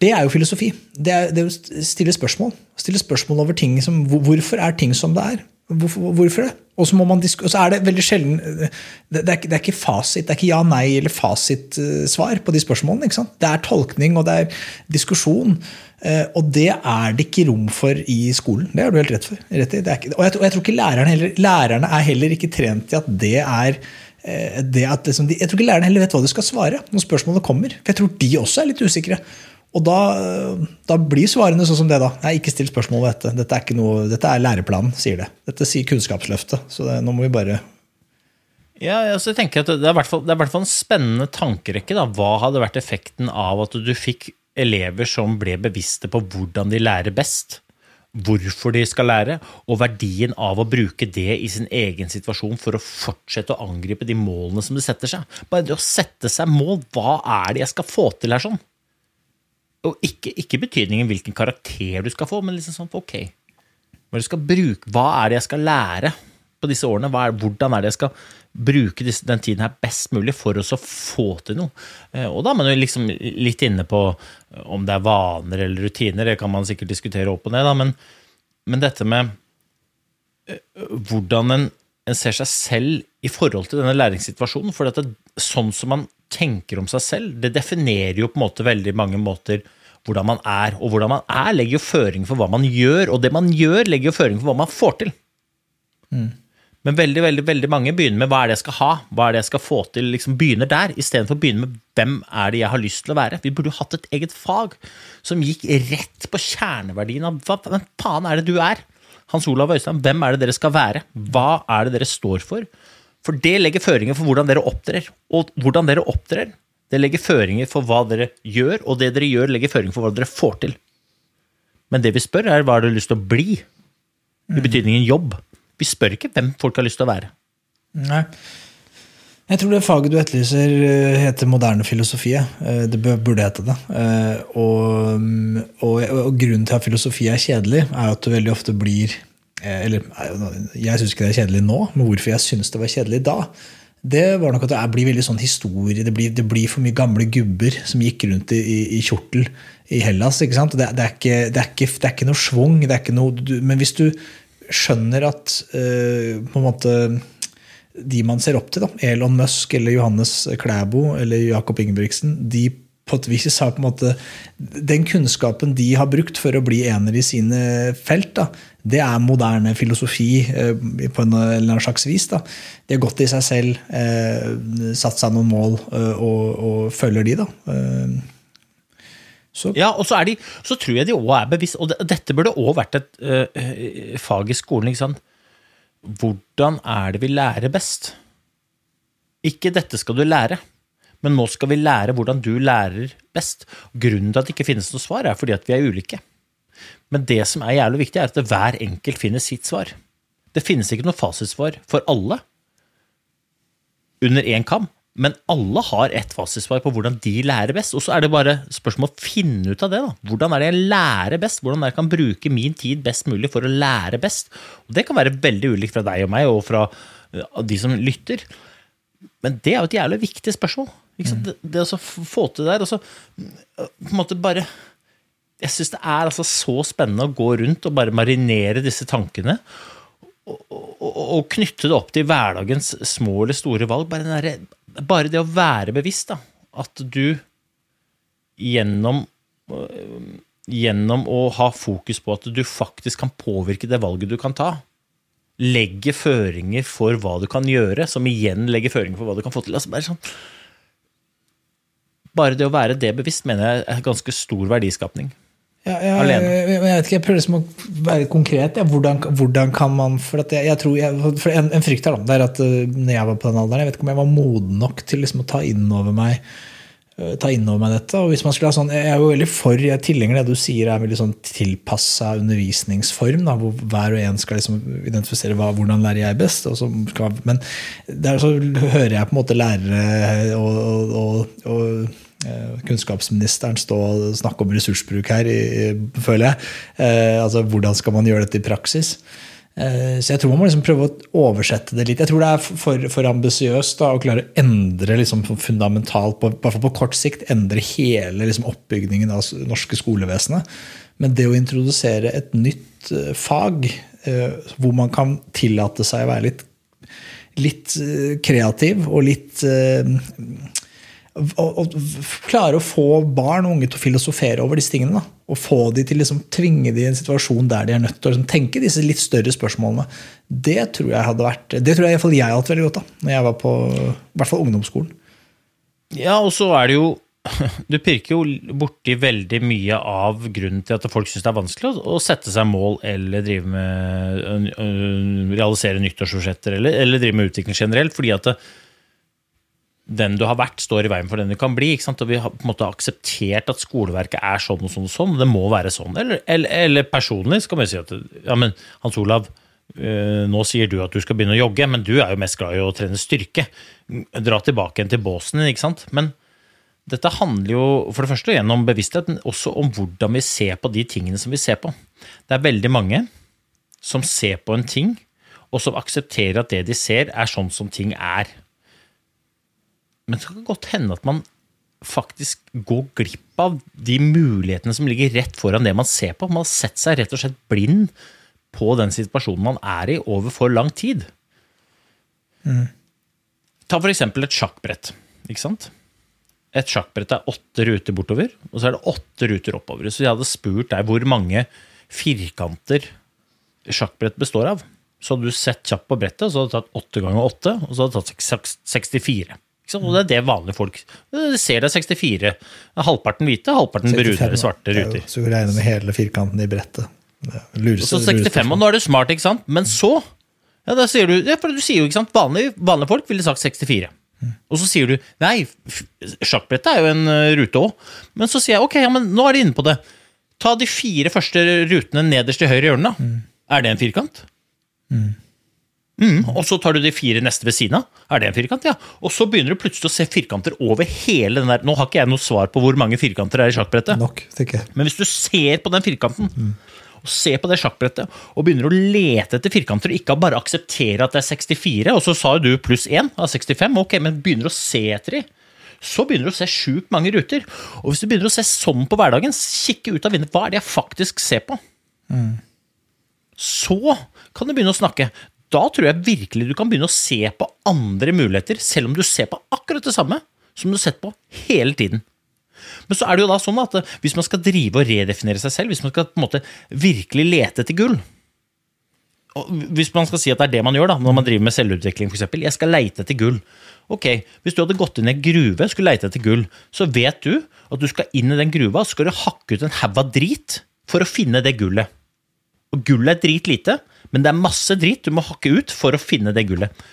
A: Det er jo filosofi. Det er, det er å stille spørsmål. Stille spørsmål over ting som Hvorfor er ting som det er? Hvorfor, hvorfor det? Og så, er det veldig sjelden det, det, er, det, er, ikke fasit. Det er ikke ja, nei eller fasitsvar på de spørsmålene. ikke sant? Det er tolkning, og det er diskusjon. Eh, og det er det ikke rom for i skolen. Det har du helt rett for. Rett i. Ikke, og, jeg, og jeg tror ikke lærerne heller, lærerne er heller ikke trent i at det er det at liksom, Jeg tror ikke lærerne heller vet hva de skal svare når spørsmålet kommer. For jeg tror de også er litt usikre. Og da, da blir svarene sånn som det, da. Nei, ikke still spørsmål ved dette. Dette er, noe, dette er læreplanen, sier det. Dette sier Kunnskapsløftet. Så det, nå må vi bare
B: ja, altså jeg tenker at Det er i hvert fall en spennende tankerekke. Da. Hva hadde vært effekten av at du fikk elever som ble bevisste på hvordan de lærer best? Hvorfor de skal lære, og verdien av å bruke det i sin egen situasjon for å fortsette å angripe de målene som de setter seg. Bare det å sette seg mål, hva er det jeg skal få til her sånn? og ikke, ikke betydningen hvilken karakter du skal få, men liksom sånn ok, hva, hva er det jeg skal lære på disse årene? Er, hvordan er det jeg skal bruke den tiden her best mulig for å få til noe? Eh, Og da er man jo liksom litt inne på om det er vaner eller rutiner, det kan man sikkert diskutere opp og ned, da, men, men dette med eh, hvordan en, en ser seg selv i forhold til denne læringssituasjonen. For dette, sånn som man tenker om seg selv, det definerer jo på en måte veldig mange måter hvordan man er. Og hvordan man er, legger jo føring for hva man gjør, og det man gjør, legger jo føring for hva man får til. Men veldig veldig, veldig mange begynner med hva er det jeg skal ha, hva er det jeg skal få til, liksom begynner der, istedenfor å begynne med hvem er det jeg har lyst til å være. Vi burde jo hatt et eget fag som gikk rett på kjerneverdien av hva hvem faen er det du er? Hans Olav Øystein, hvem er det dere skal være? Hva er det dere står for? For det legger føringer for hvordan dere opptrer. Og hvordan dere opptrer, det legger føringer for hva dere gjør, og det dere gjør, legger føringer for hva dere får til. Men det vi spør, er hva har du lyst til å bli? I betydningen jobb. Vi spør ikke hvem folk har lyst til å være.
A: Nei. Jeg tror det faget du etterlyser, eh, heter moderne filosofi. Eh, Det burde hete det. Eh, Og, og, og grunnen til at filosofi er kjedelig, er at du veldig ofte blir Eller jeg syns ikke det er kjedelig nå, men hvorfor jeg syns det var kjedelig da, det var nok at det blir veldig sånn historie. Det blir, det blir for mye gamle gubber som gikk rundt i, i, i kjortel i Hellas. ikke sant? Det, det, er ikke, det, er ikke, det er ikke noe schwung. Men hvis du skjønner at uh, på en måte de man ser opp til, da, Elon Musk eller Johannes Klæbo eller Jakob Ingebrigtsen, de på et vis har på en måte Den kunnskapen de har brukt for å bli ener i sine felt, da, det er moderne filosofi eh, på en eller annen slags vis. Da. De har gått i seg selv, eh, satt seg noen mål eh, og, og følger de, da. Så
B: Ja, og så, de, så tror jeg de òg er bevisst, og dette burde òg vært et øh, fag i skolen. ikke sant? Hvordan er det vi lærer best? Ikke 'dette skal du lære', men nå skal vi lære hvordan du lærer best. Grunnen til at det ikke finnes noe svar, er fordi at vi er ulike. Men det som er jævlig viktig, er at hver enkelt finner sitt svar. Det finnes ikke noe fasitsvar for alle under én kam, men alle har ett fasitsvar på hvordan de lærer best. Og så er det bare spørsmål å finne ut av det. da. Hvordan er det jeg lærer best? Hvordan er det jeg kan bruke min tid best mulig for å lære best? Og Det kan være veldig ulikt fra deg og meg og fra eh, de som lytter. Men det er jo et jævlig viktig spørsmål. Sant? Det, det å få til det der, og så øh, på en måte bare Jeg syns det er altså så spennende å gå rundt og bare marinere disse tankene og, knytte det opp til hverdagens små eller store valg. Bare, den derre- bare det å være bevisst, da. At du gjennom øh, Gjennom å ha fokus på at du faktisk kan påvirke det valget du kan ta, legger føringer for hva du kan gjøre, som igjen legger føringer for hva du kan få til. Altså bare, sånn, bare det å være det bevisst mener jeg er ganske stor verdiskapning.
A: Ja, ja,
B: Alene.
A: Jeg, vet ikke, jeg prøver liksom å være konkret. Ja. Hvordan, hvordan kan man For, jeg, jeg tror jeg, for en, en frykt er da, at uh, når jeg var på den alderen, jeg vet ikke om jeg var moden nok til liksom å ta inn over meg uh, ta inn over meg dette. og hvis man skulle ha sånn, Jeg er jo veldig for, jeg er tilhenger det du sier er veldig sånn tilpassa undervisningsform. Da, hvor hver og en skal liksom identifisere hva, hvordan lærer jeg best. Og så men der så hører jeg på en måte lærere og, og, og, og eh, kunnskapsministeren stå og snakke om ressursbruk her, føler jeg. Eh, altså, Hvordan skal man gjøre dette i praksis? Eh, Så jeg tror man må liksom prøve å oversette det litt. Jeg tror det er for, for ambisiøst å klare å endre liksom fundamentalt, på, hvert fall på kort sikt, endre hele liksom oppbygningen av det norske skolevesenet. Men det å introdusere et nytt eh, fag eh, hvor man kan tillate seg å være litt, litt eh, kreativ og litt og, og klare å få barn og unge til å filosofere over disse tingene. Da. Og få de til liksom tvinge de i en situasjon der de er nødt til å liksom, tenke disse litt større spørsmålene. Det tror jeg hadde vært, det tror jeg i hvert fall jeg hadde hatt veldig godt av når jeg var på i hvert fall ungdomsskolen.
B: Ja, og så er det jo Du pirker jo borti veldig mye av grunnen til at folk syns det er vanskelig å, å sette seg mål eller drive med ø, ø, realisere nyttårsforsetter eller, eller drive med utvikling generelt, fordi at det, den du har vært, står i veien for den du kan bli. Og vi har på en måte akseptert at skoleverket er sånn og sånn og sånn. Det må være sånn. Eller, eller, eller personlig skal man si at ja, men Hans Olav, eh, nå sier du at du skal begynne å jogge, men du er jo mest glad i å trene styrke. Dra tilbake igjen til båsen din, ikke sant. Men Dette handler jo for det første gjennom bevissthet, men også om hvordan vi ser på de tingene som vi ser på. Det er veldig mange som ser på en ting, og som aksepterer at det de ser, er sånn som ting er. Men det kan godt hende at man faktisk går glipp av de mulighetene som ligger rett foran det man ser på. Man har sett seg rett og slett blind på den situasjonen man er i over for lang tid. Ta for eksempel et sjakkbrett. Ikke sant? Et sjakkbrett er åtte ruter bortover, og så er det åtte ruter oppover. Så jeg hadde spurt deg hvor mange firkanter sjakkbrett består av. Så hadde du sett kjapt på brettet, så hadde du tatt åtte ganger åtte, og så hadde du tatt seks- 64. Og det er det vanlige folk De ser det er 64. Halvparten hvite, halvparten brune svarte
A: er
B: ruter.
A: Så vi regner med hele firkanten i brettet.
B: Og så 65, og nå er du smart, ikke sant? Men så ja, da sier du, ja, for du sier jo, ikke sant, vanlige, vanlige folk ville sagt 64. Og så sier du nei, sjakkbrettet er jo en eh, rute òg. Men så sier jeg ok, ja, men nå er de inne på det. Ta de fire første rutene nederst i høyre hjørne. Mm. Er det en firkant? Mm. Og så tar du de fire neste ved siden av. Er det en firkant? Ja. Og så begynner du plutselig å se firkanter over hele den der Nå har ikke jeg noe svar på hvor mange firkanter det er i sjakkbrettet.
A: Nok, tenker jeg.
B: Men hvis du ser på den firkanten, og ser på det sjakkbrettet, og begynner å lete etter firkanter, og ikke bare akseptere at det er 64, og så sa jo du pluss 1 av 65, ok, men begynner å se etter de, så begynner du å se sjukt mange ruter. Og hvis du begynner å se sånn på hverdagen, kikke ut av vinduet, hva er det jeg faktisk ser på? Så kan du begynne å snakke. Da tror jeg virkelig du kan begynne å se på andre muligheter, selv om du ser på akkurat det samme som du har sett på hele tiden. Men så er det jo da sånn at hvis man skal drive og redefinere seg selv, hvis man skal på en måte virkelig lete etter gull og Hvis man skal si at det er det man gjør da, når man driver med selvutvikling, f.eks. Jeg skal leite etter gull. Ok, Hvis du hadde gått inn i en gruve og skulle leite etter gull, så vet du at du skal inn i den gruva så skal du hakke ut en haug av drit for å finne det gullet. Og gullet er dritlite, men det er masse drit du må hakke ut for å finne det gullet.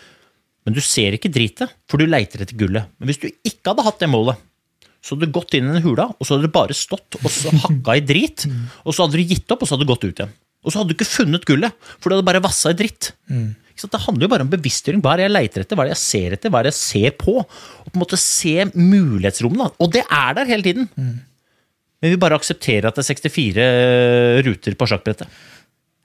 B: Men du ser ikke dritet, for du leiter etter gullet. Men hvis du ikke hadde hatt det målet, så hadde du gått inn i den hula, og så hadde du bare stått og så hakka i drit, og så hadde du gitt opp, og så hadde du gått ut igjen. Og så hadde du ikke funnet gullet, for du hadde bare vassa i dritt. Ikke? Det handler jo bare om bevisstgjøring. Hva er det jeg leiter etter, hva er det jeg ser etter, hva er det jeg ser på? Og på en måte se mulighetsrommene. Og det er der hele tiden. Men vi bare aksepterer at det er 64 ruter på sjakkbrettet.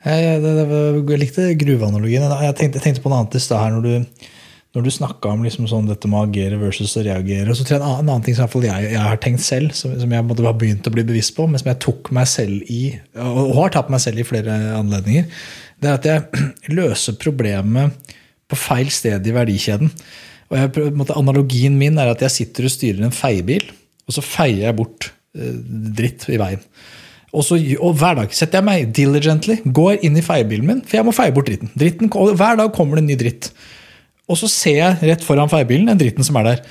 A: Jeg, jeg, jeg likte gruveanalogien. Jeg tenkte, jeg tenkte på noe annet i stad her når du, når du snakka om liksom sånn dette med å agere versus å reagere. Så tror jeg en annen, en annen ting som jeg, jeg har tenkt selv, som, som jeg måtte ha begynt å bli bevisst på, men som jeg tok meg selv i, og, har tatt meg selv i flere anledninger, det er at jeg løser problemet på feil sted i verdikjeden. Og jeg, måte, analogien min er at jeg sitter og styrer en feiebil, og så feier jeg bort eh, dritt i veien. Og, så, og hver dag setter jeg meg diligently, går inn i feiebilen min, for jeg må feie bort dritten. dritten hver dag kommer det en ny dritt. Og så ser jeg rett foran feiebilen den dritten som er der.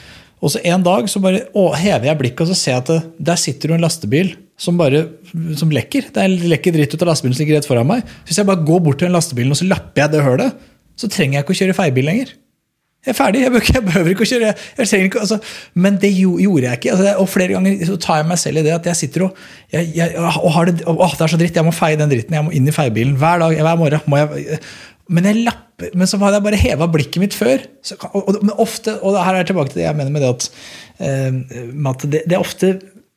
A: Og så en dag så bare å, hever jeg blikket og så ser jeg at det, der sitter jo en lastebil som bare som lekker. Det er lekker dritt ut av lastebilen som ligger rett foran meg. Så Hvis jeg bare går bort til den lastebilen og så lapper jeg det hølet, så trenger jeg ikke å kjøre feiebil lenger. Jeg er ferdig. Jeg behøver jeg behøver ikke å kjøre. Ikke, altså, men det gjo- gjorde jeg ikke. Altså, og flere ganger så tar jeg meg selv i det at jeg sitter og, jeg, jeg, og har det, å, det er så dritt, jeg må feie den dritten. Jeg må inn i feiebilen hver dag, hver morgen. Men jeg lapper, men så hadde jeg bare heva blikket mitt før. Så, og, og, ofte, og her er jeg tilbake til det jeg mener med det at, uh, at det, det, ofte,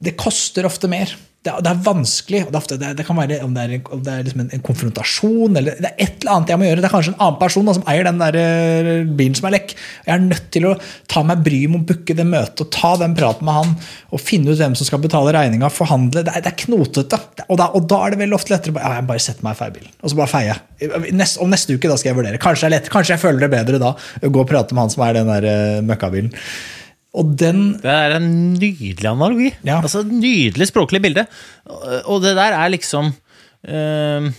A: det koster ofte mer. Det, er- det er vanskelig. Det, er ofte, det, kan være om det er, om det er liksom en, en konfrontasjon eller det er et eller annet jeg må gjøre. Det er kanskje en annen person da, som eier den der eh, bilen som er lekk. Jeg er nødt til å ta meg bryet med å booke det møtet og ta den praten med han og finne ut hvem som skal betale regninga, forhandle. Det er, det er knotete. Og da, og da er det veldig ofte lettere å ja, jeg bare setter meg i feiebilen og så bare feier jeg. Nest, om neste uke da skal jeg vurdere. Kanskje, lett, kanskje jeg føler det bedre da. å Gå og prate med han som er den der eh, møkkabilen. Og den
B: Det er en nydelig analogi.
A: Ja.
B: Altså Nydelig språklig bilde. Og det der er liksom eh,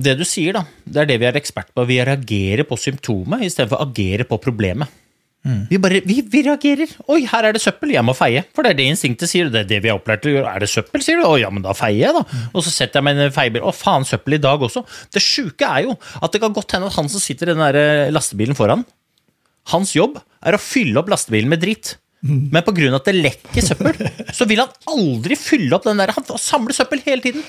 B: Det du sier, da, det er det vi er ekspert på. Vi reagerer på symptomet istedenfor å agere på problemet. Vi bare, vi, vi reagerer. 'Oi, her er det søppel, jeg må feie.' For det er det instinktet sier. Det er det vi er opplært til å gjøre. 'Er det søppel', sier du. 'Å ja, men da feier jeg', da. Og så setter jeg meg i en feiebil. 'Å faen, søppel i dag også'. Det sjuke er jo at det kan godt hende at han som sitter i den der lastebilen foran, hans jobb er å fylle opp lastebilen med dritt. Men pga. at det lekker søppel, så vil han aldri fylle opp den der. Han samler søppel hele tiden.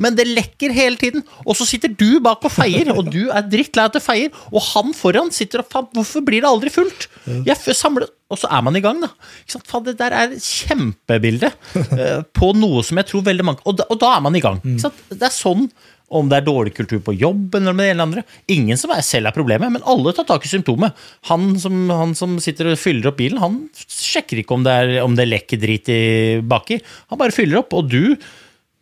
B: Men det lekker hele tiden. Og så sitter du bak og feier, og du er drittlei at du feier, og han foran sitter og faen, hvorfor blir det aldri fullt? Jeg samler, og så er man i gang, da. Faen, det der er kjempebilde eh, på noe som jeg tror veldig mange Og da, og da er man i gang. Det er sånn om det er dårlig kultur på jobben eller med det ene eller andre. Ingen som er selv er problemet, men alle tar tak i symptomet. Han som, han som sitter og fyller opp bilen, han sjekker ikke om det, er, om det lekker drit i baki. Han bare fyller opp, og du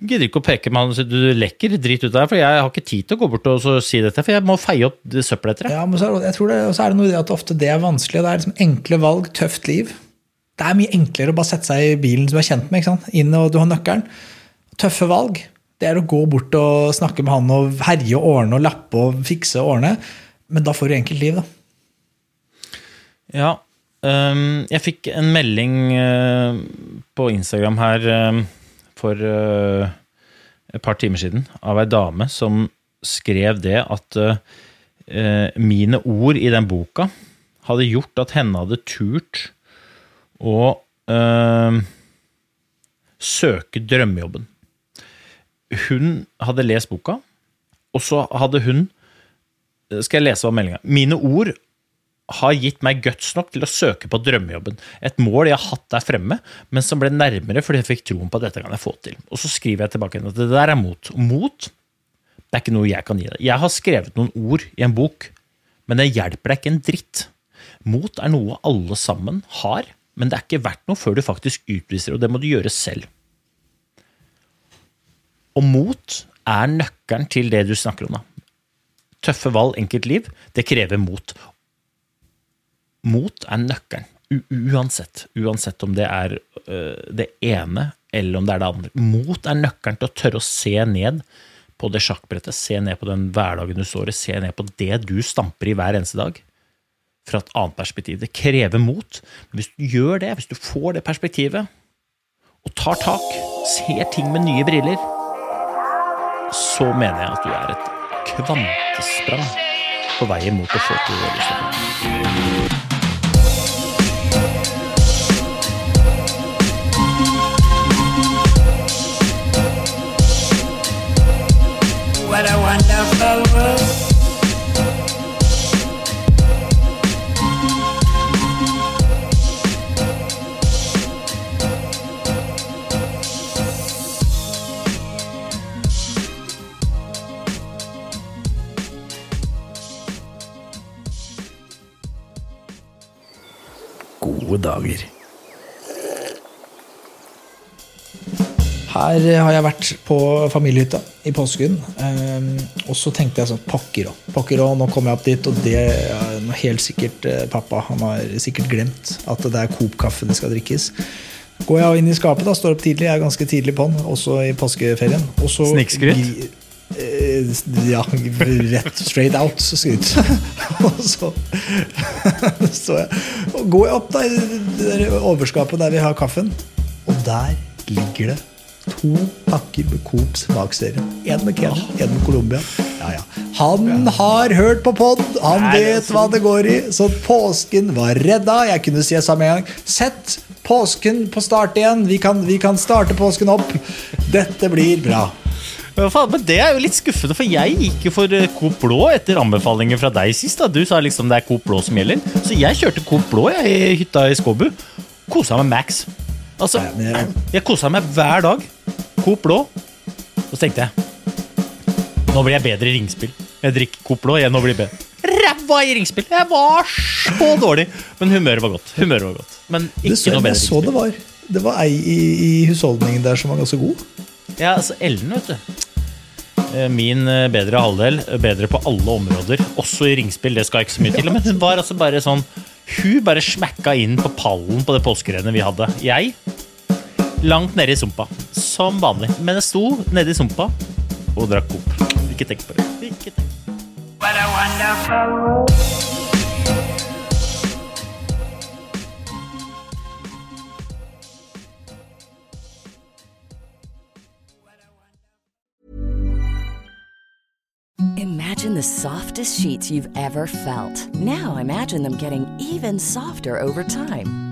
B: gidder ikke å peke med han og si du lekker drit ut av deg, for jeg har ikke tid til å gå bort og si dette, for jeg må feie opp søppelet etter deg.
A: Ja, men så er, det- jeg tror det, og så er det noe i det at ofte det er vanskelig. og Det er liksom enkle valg, tøft liv. Det er mye enklere å bare sette seg i bilen som du er kjent med. ikke sant? Inn og du har nøkkelen. Tøffe valg. Det er å gå bort og snakke med han og herje og ordne og lappe og fikse og ordne. Men da får du enkelt liv, da.
B: Ja, Um, jeg fikk en melding uh, på Instagram her øh, for uh, et par timer siden av ei dame som skrev det at øh, mine ord i den boka hadde gjort at henne hadde turt å uh, søke drømmejobben. Hun hadde lest boka, og så hadde hun Skal jeg lese hva meldinga Mine ord har gitt meg guts nok til å søke på drømmejobben. Et mål jeg har hatt der fremme, men som ble nærmere fordi jeg fikk troen på at dette kan jeg få til. Og så skriver jeg tilbake at det der er mot. Mot det er ikke noe jeg kan gi deg. Jeg har skrevet noen ord i en bok, men det hjelper deg ikke en dritt. Mot er noe alle sammen har, men det er ikke verdt noe før du faktisk utviser og det må du gjøre selv. Og mot er nøkkelen til det du snakker om. da. Tøffe valg, enkelt liv, det krever mot. Mot er nøkkelen. Uansett. Uansett om det er det ene eller om det er det andre. Mot er nøkkelen til å tørre å se ned på det sjakkbrettet, se ned på den hverdagen du står i, se ned på det du stamper i hver eneste dag. Fra et annet perspektiv. Det krever mot. Men hvis du gjør det, hvis du får det perspektivet, og tar tak, ser ting med nye briller, så mener jeg at du er et kvantesprang på vei mot å få til det du skal.
A: Dager. Her eh, har jeg vært på familiehytta i påsken. ehm, og så tenkte jeg sånn Pokker òg. Pokker òg, nå kommer jeg opp dit, og det er helt sikkert eh, pappa. Han har sikkert glemt at det er Coop-kaffe det skal drikkes. Går jeg inn i skapet, da, står opp tidlig, jeg er ganske tidlig på'n, også i påskeferien. Og så
B: Snikskryt?
A: eh, Ja, rett straight out skryt. og så står jeg og går jeg opp da, i overskapet der vi har kaffen, og der ligger det to pakker med Coops bakserie. En med Kenya, en med Colombia. Ja, ja. Han har hørt på pod, han vet hva det går i, så påsken var redda. Jeg kunne si det samme en gang. Sett påsken på start igjen. Vi kan, vi kan starte påsken opp. Dette blir bra.
B: Ja, faen, men Det er jo litt skuffende, for jeg gikk jo for eh, Coop Blå etter anbefalinger fra deg sist. da Du sa liksom det er Coop Blå som gjelder. Så jeg kjørte Coop Blå jeg, i hytta i Skåbu. Kosa meg max. Altså,
A: jeg
B: kosa meg hver dag. Coop Blå. Og så tenkte jeg Nå blir jeg bedre i ringspill. Jeg drikker Coop Blå, jeg nå blir bedre. Ræva i ringspill! Jeg var så dårlig! Men humøret var godt. Humøret var godt. Men ikke
A: så,
B: noe bedre
A: jeg så det var Det var ei i, i husholdningen der som var ganske god.
B: Ja, altså Ellen, vet du. Eh, Min eh, bedre halvdel. eh, Bedre på alle områder. Også i ringspill, det skal ikke så mye til. Men hun var altså bare sånn Hun bare smekka inn på pallen på det påskerennet vi hadde. Jeg langt nede i sumpa. Som vanlig. Men jeg sto nede i sumpa og drakk Coop. Ikke tenk på det. Ikke tenk.
C: What a wonderful world.
D: Imagine the softest sheets you've ever felt. Now imagine them getting even softer over time.